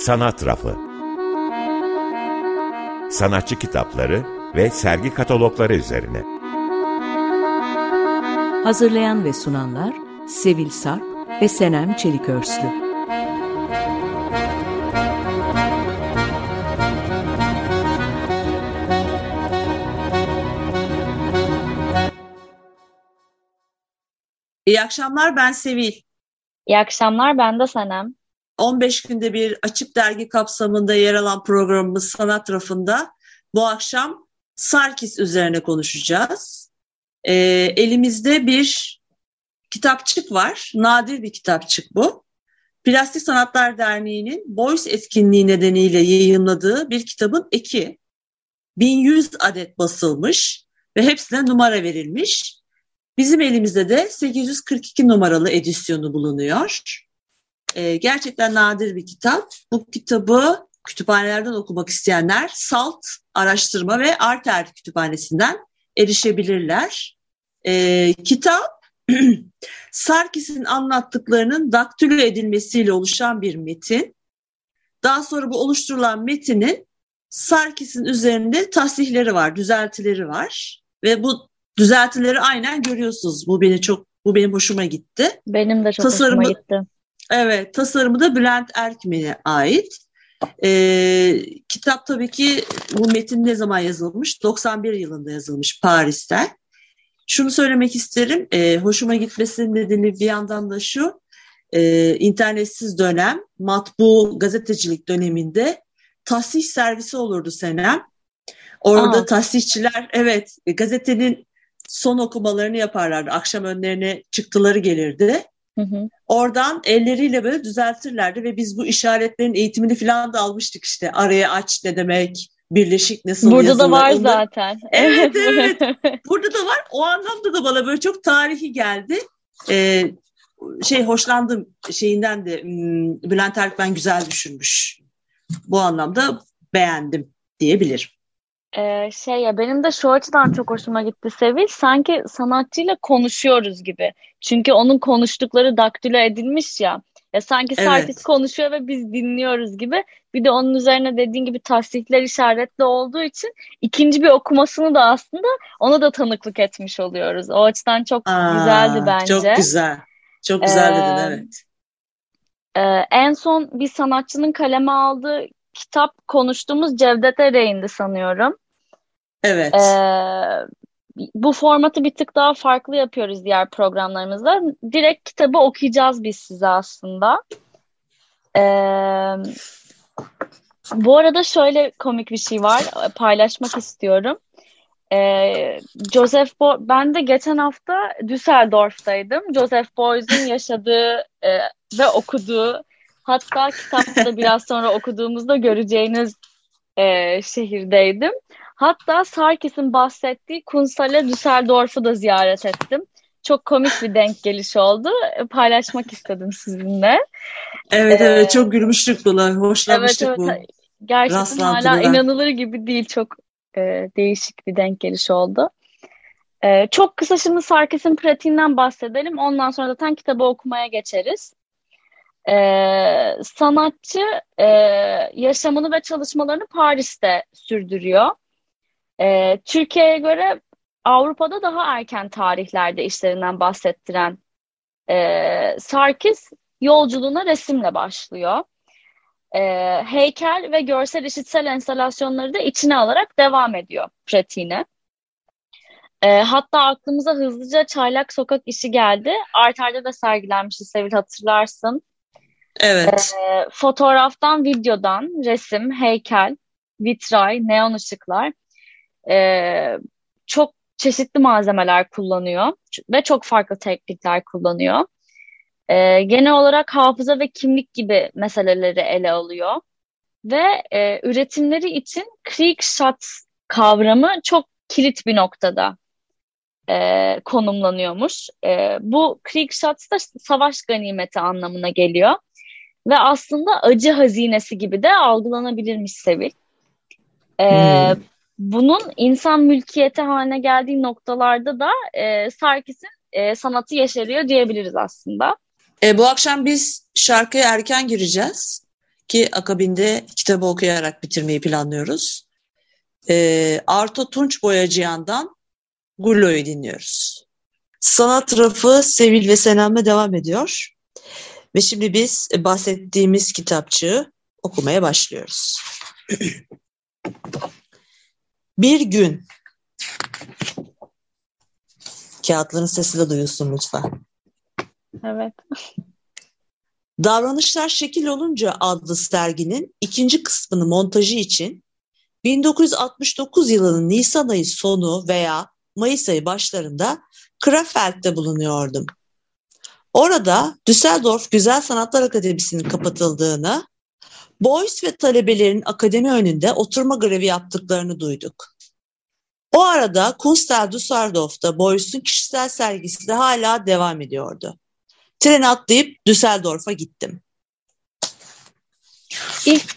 Sanat Rafı Sanatçı kitapları ve sergi katalogları üzerine. Hazırlayan ve sunanlar Sevil Sarp ve Senem Çelikörslü. İyi akşamlar ben Sevil. İyi akşamlar ben de Senem. 15 günde bir açık dergi kapsamında yer alan programımız Sanat Rafı'nda bu akşam Sarkis üzerine konuşacağız. Ee, elimizde bir kitapçık var. Nadir bir kitapçık bu. Plastik Sanatlar Derneği'nin Boys etkinliği nedeniyle yayınladığı bir kitabın eki. 1100 adet basılmış ve hepsine numara verilmiş. Bizim elimizde de 842 numaralı edisyonu bulunuyor. Ee, gerçekten nadir bir kitap. Bu kitabı kütüphanelerden okumak isteyenler SALT Araştırma ve Arter Kütüphanesi'nden erişebilirler. Ee, kitap Sarkis'in anlattıklarının daktilo edilmesiyle oluşan bir metin. Daha sonra bu oluşturulan metinin Sarkis'in üzerinde tasihleri var, düzeltileri var ve bu düzeltileri aynen görüyorsunuz. Bu beni çok bu benim hoşuma gitti. Benim de çok tasarımı, hoşuma gitti. Evet, tasarımı da Bülent Erkmen'e ait. Ee, kitap tabii ki bu metin ne zaman yazılmış? 91 yılında yazılmış Paris'te. Şunu söylemek isterim, e, hoşuma gitmesinin nedeni bir yandan da şu, e, internetsiz dönem, matbu gazetecilik döneminde tahsih servisi olurdu Senem. Orada Aa. tahsihçiler, evet gazetenin son okumalarını yaparlardı. Akşam önlerine çıktıları gelirdi. Hı hı. Oradan elleriyle böyle düzeltirlerdi ve biz bu işaretlerin eğitimini falan da almıştık işte. Araya aç ne demek, birleşik nasıl Burada yazılır. da var Ondan... zaten. Evet evet. Burada da var. O anlamda da bana böyle çok tarihi geldi. Ee, şey hoşlandım şeyinden de hmm, Bülent Erkmen güzel düşünmüş. Bu anlamda beğendim diyebilirim. Ee, şey ya benim de şu açıdan çok hoşuma gitti Sevil. Sanki sanatçıyla konuşuyoruz gibi. Çünkü onun konuştukları daktilo edilmiş ya. Ya sanki evet. Sarkis konuşuyor ve biz dinliyoruz gibi. Bir de onun üzerine dediğin gibi tasdikler işaretli olduğu için ikinci bir okumasını da aslında ona da tanıklık etmiş oluyoruz. O açıdan çok Aa, güzeldi bence. Çok güzel. Çok güzel ee, dedin evet. E, en son bir sanatçının kaleme aldığı kitap konuştuğumuz Cevdet Ereğin'di sanıyorum. Evet. Ee, bu formatı bir tık daha farklı yapıyoruz diğer programlarımızda. Direkt kitabı okuyacağız biz size aslında. Ee, bu arada şöyle komik bir şey var. Paylaşmak istiyorum. Ee, Joseph Bo ben de geçen hafta Düsseldorf'taydım. Joseph Beuys'un yaşadığı e, ve okuduğu hatta kitapta da biraz sonra okuduğumuzda göreceğiniz e, şehirdeydim. Hatta Sarkis'in bahsettiği Kunsthalle Düsseldorf'u da ziyaret ettim. Çok komik bir denk geliş oldu. Paylaşmak istedim sizinle. Evet ee, evet çok gülmüştük buna. Hoşlanmıştık evet, evet, bu. Gerçekten hala inanılır gibi değil. Çok e, değişik bir denk geliş oldu. E, çok kısa şimdi Sarkis'in pratiğinden bahsedelim. Ondan sonra zaten kitabı okumaya geçeriz. E, sanatçı e, yaşamını ve çalışmalarını Paris'te sürdürüyor. E, Türkiye'ye göre Avrupa'da daha erken tarihlerde işlerinden bahsettiren e, Sarkis yolculuğuna resimle başlıyor. E, heykel ve görsel işitsel enstalasyonları da içine alarak devam ediyor pratiğine. E, hatta aklımıza hızlıca Çaylak Sokak işi geldi. Arter'de de sergilenmişti Sevil hatırlarsın. Evet. E, fotoğraftan, videodan, resim, heykel, vitray, neon ışıklar e, çok çeşitli malzemeler kullanıyor ve çok farklı teknikler kullanıyor. E, genel olarak hafıza ve kimlik gibi meseleleri ele alıyor ve e, üretimleri için Krieg shot kavramı çok kilit bir noktada e, konumlanıyormuş. E, bu Krieg shot da savaş ganimeti anlamına geliyor ve aslında acı hazinesi gibi de algılanabilirmiş Sevil. E, hmm bunun insan mülkiyeti haline geldiği noktalarda da e, Sarkis'in e, sanatı yeşeriyor diyebiliriz aslında. E, bu akşam biz şarkıya erken gireceğiz. ki akabinde kitabı okuyarak bitirmeyi planlıyoruz. E, Arto Tunç Boyacıyan'dan Gullo'yu dinliyoruz. Sanat rafı Sevil ve Senem'le devam ediyor. Ve şimdi biz bahsettiğimiz kitapçığı okumaya başlıyoruz. Bir gün. Kağıtların sesi de duyulsun lütfen. Evet. Davranışlar Şekil Olunca adlı serginin ikinci kısmını montajı için 1969 yılının Nisan ayı sonu veya Mayıs ayı başlarında Krafeld'de bulunuyordum. Orada Düsseldorf Güzel Sanatlar Akademisi'nin kapatıldığını, Boys ve talebelerin akademi önünde oturma grevi yaptıklarını duyduk. O arada Kunstel Düsseldorf'ta Boys'un kişisel sergisi de hala devam ediyordu. Tren atlayıp Düsseldorf'a gittim. İlk,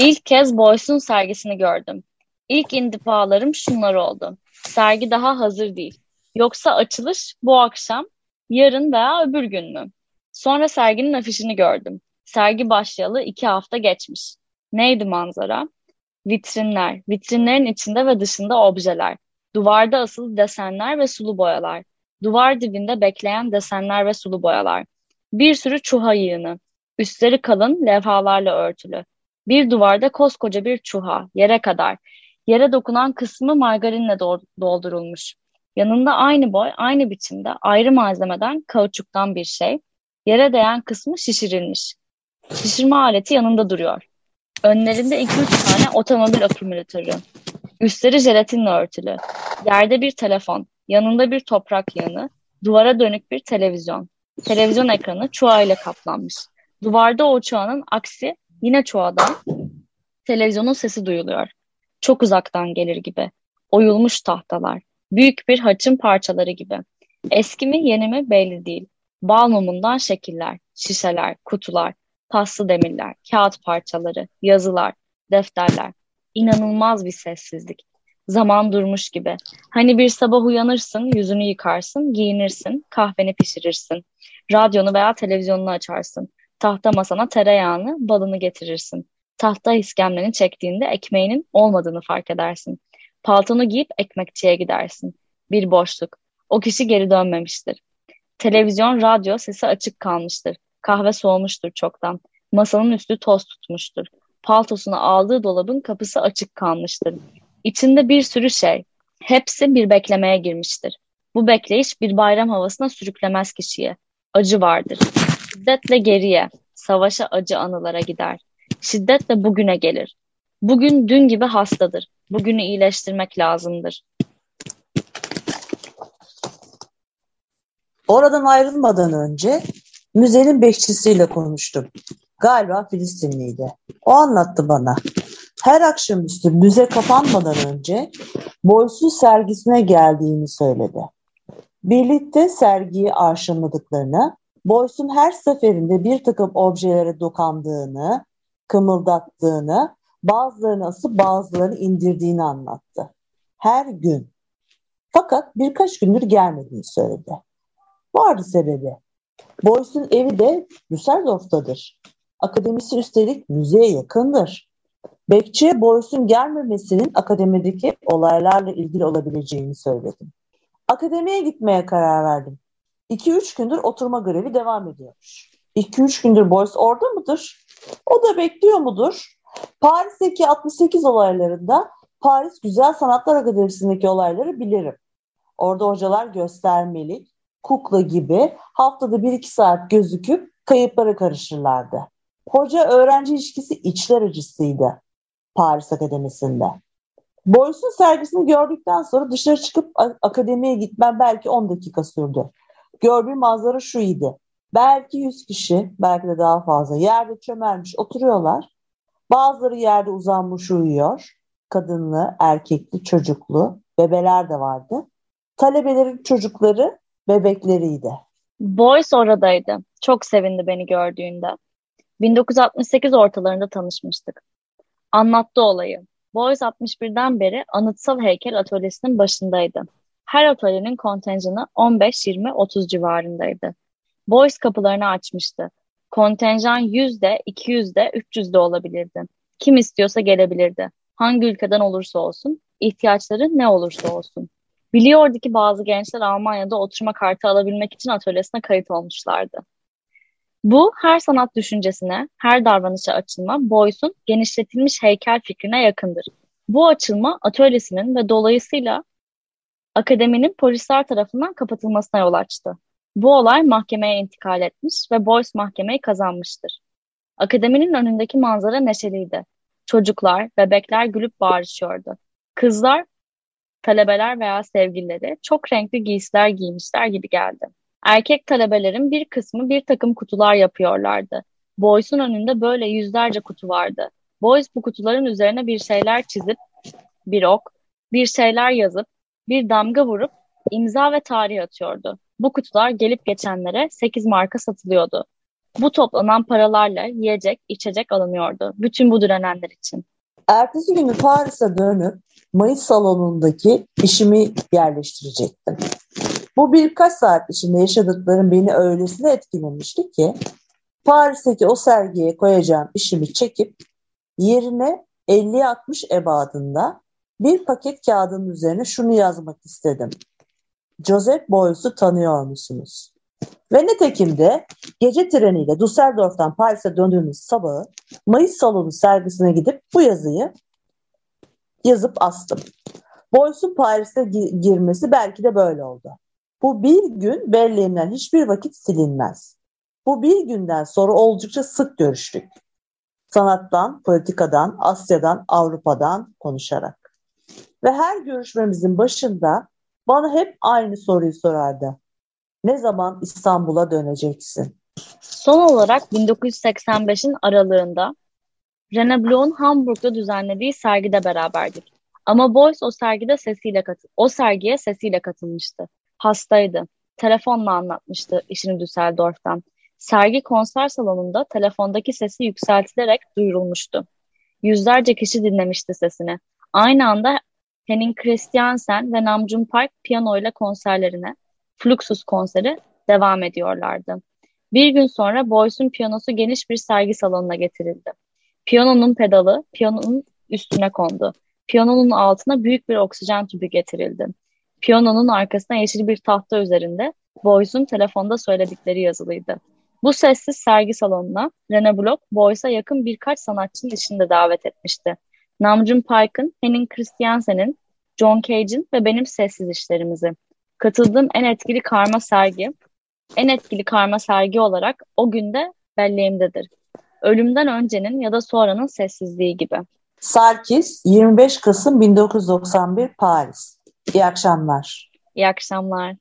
ilk kez Boys'un sergisini gördüm. İlk indifalarım şunlar oldu. Sergi daha hazır değil. Yoksa açılış bu akşam, yarın veya öbür gün mü? Sonra serginin afişini gördüm. Sergi başlayalı iki hafta geçmiş. Neydi manzara? Vitrinler, vitrinlerin içinde ve dışında objeler, duvarda asılı desenler ve sulu boyalar, duvar dibinde bekleyen desenler ve sulu boyalar, bir sürü çuha yığını, üstleri kalın levhalarla örtülü. Bir duvarda koskoca bir çuha, yere kadar. Yere dokunan kısmı margarinle doldurulmuş. Yanında aynı boy, aynı biçimde, ayrı malzemeden, kauçuktan bir şey. Yere değen kısmı şişirilmiş. Şişirme aleti yanında duruyor. Önlerinde iki üç tane otomobil akümülatörü. Üstleri jelatinle örtülü. Yerde bir telefon, yanında bir toprak yığını, duvara dönük bir televizyon. Televizyon ekranı çuha kaplanmış. Duvarda o çuhanın aksi yine çuhadan televizyonun sesi duyuluyor. Çok uzaktan gelir gibi. Oyulmuş tahtalar. Büyük bir haçın parçaları gibi. Eski mi yeni mi belli değil. Bal mumundan şekiller, şişeler, kutular, paslı demirler, kağıt parçaları, yazılar, defterler. İnanılmaz bir sessizlik. Zaman durmuş gibi. Hani bir sabah uyanırsın, yüzünü yıkarsın, giyinirsin, kahveni pişirirsin. Radyonu veya televizyonunu açarsın. Tahta masana tereyağını, balını getirirsin. Tahta iskemleni çektiğinde ekmeğinin olmadığını fark edersin. Paltonu giyip ekmekçiye gidersin. Bir boşluk. O kişi geri dönmemiştir. Televizyon, radyo sesi açık kalmıştır. Kahve soğumuştur çoktan. Masanın üstü toz tutmuştur. Paltosunu aldığı dolabın kapısı açık kalmıştır. İçinde bir sürü şey. Hepsi bir beklemeye girmiştir. Bu bekleyiş bir bayram havasına sürüklemez kişiye. Acı vardır. Şiddetle geriye, savaşa acı anılara gider. Şiddetle bugüne gelir. Bugün dün gibi hastadır. Bugünü iyileştirmek lazımdır. Oradan ayrılmadan önce müzenin bekçisiyle konuştum. Galiba Filistinliydi. O anlattı bana. Her akşamüstü müze kapanmadan önce Boys'un sergisine geldiğini söyledi. Birlikte sergiyi arşınladıklarını, Boys'un her seferinde bir takım objelere dokandığını, kımıldattığını, bazılarını asıp bazılarını indirdiğini anlattı. Her gün. Fakat birkaç gündür gelmediğini söyledi. Vardı sebebi. Boyce'un evi de Düsseldorf'tadır. Akademisi üstelik müzeye yakındır. Bekçiye Boyce'un gelmemesinin akademideki olaylarla ilgili olabileceğini söyledim. Akademiye gitmeye karar verdim. 2-3 gündür oturma grevi devam ediyormuş. 2-3 gündür Boyce orada mıdır? O da bekliyor mudur? Paris'teki 68 olaylarında Paris Güzel Sanatlar Akademisi'ndeki olayları bilirim. Orada hocalar göstermelik, kukla gibi haftada 1-2 saat gözüküp kayıplara karışırlardı. Hoca-öğrenci ilişkisi içler acısıydı Paris Akademisi'nde. Boyce'un sergisini gördükten sonra dışarı çıkıp akademiye gitmem belki 10 dakika sürdü. Gördüğüm manzara şu idi. Belki 100 kişi, belki de daha fazla yerde çömelmiş oturuyorlar. Bazıları yerde uzanmış uyuyor. Kadınlı, erkekli, çocuklu, bebeler de vardı. Talebelerin çocukları bebekleriydi. Boyce oradaydı. Çok sevindi beni gördüğünde. 1968 ortalarında tanışmıştık. Anlattı olayı. Boyce 61'den beri anıtsal heykel atölyesinin başındaydı. Her atölyenin kontenjanı 15-20-30 civarındaydı. Boyce kapılarını açmıştı. Kontenjan 100'de, 200'de, 300'de olabilirdi. Kim istiyorsa gelebilirdi. Hangi ülkeden olursa olsun, ihtiyaçları ne olursa olsun. Biliyordu ki bazı gençler Almanya'da oturma kartı alabilmek için atölyesine kayıt olmuşlardı. Bu her sanat düşüncesine, her davranışa açılma Boyce'un genişletilmiş heykel fikrine yakındır. Bu açılma atölyesinin ve dolayısıyla akademinin polisler tarafından kapatılmasına yol açtı. Bu olay mahkemeye intikal etmiş ve Boyce mahkemeyi kazanmıştır. Akademinin önündeki manzara neşeliydi. Çocuklar, bebekler gülüp bağırışıyordu. Kızlar, talebeler veya sevgilileri çok renkli giysiler giymişler gibi geldi. Erkek talebelerin bir kısmı bir takım kutular yapıyorlardı. Boyce'un önünde böyle yüzlerce kutu vardı. Boyce bu kutuların üzerine bir şeyler çizip, bir ok, bir şeyler yazıp, bir damga vurup imza ve tarih atıyordu. Bu kutular gelip geçenlere 8 marka satılıyordu. Bu toplanan paralarla yiyecek, içecek alınıyordu. Bütün bu direnenler için. Ertesi günü Paris'e dönüp Mayıs salonundaki işimi yerleştirecektim. Bu birkaç saat içinde yaşadıklarım beni öylesine etkilemişti ki Paris'teki o sergiye koyacağım işimi çekip yerine 50-60 ebadında bir paket kağıdın üzerine şunu yazmak istedim. Joseph Beuys'u tanıyor musunuz? Ve nitekim de gece treniyle Düsseldorf'tan Paris'e döndüğümüz sabahı Mayıs salonu sergisine gidip bu yazıyı yazıp astım. Beuys'un Paris'e girmesi belki de böyle oldu. Bu bir gün Berlin'den hiçbir vakit silinmez. Bu bir günden sonra oldukça sık görüştük. Sanattan, politikadan, Asya'dan, Avrupa'dan konuşarak. Ve her görüşmemizin başında bana hep aynı soruyu sorardı. Ne zaman İstanbul'a döneceksin? Son olarak 1985'in aralığında Rene Bloch'un Hamburg'da düzenlediği sergide beraberdik. Ama Boyce o sergide sesiyle katı o sergiye sesiyle katılmıştı. Hastaydı. Telefonla anlatmıştı işini Düsseldorf'tan. Sergi konser salonunda telefondaki sesi yükseltilerek duyurulmuştu. Yüzlerce kişi dinlemişti sesini. Aynı anda Henning Christiansen ve Namjoon Park piyano ile konserlerine, Fluxus konseri devam ediyorlardı. Bir gün sonra Boyce'un piyanosu geniş bir sergi salonuna getirildi. Piyanonun pedalı piyanonun üstüne kondu. Piyanonun altına büyük bir oksijen tüpü getirildi. Piyanonun arkasına yeşil bir tahta üzerinde Boyce'un telefonda söyledikleri yazılıydı. Bu sessiz sergi salonuna Rene Bloch, Boyce'a yakın birkaç sanatçının işini davet etmişti. Namjoon Paik'ın, Henning Christiansen'in, John Cage'in ve benim sessiz işlerimizi. Katıldığım en etkili karma sergi, en etkili karma sergi olarak o günde belleğimdedir. Ölümden öncenin ya da sonranın sessizliği gibi. Sarkis, 25 Kasım 1991 Paris. İyi akşamlar. İyi akşamlar.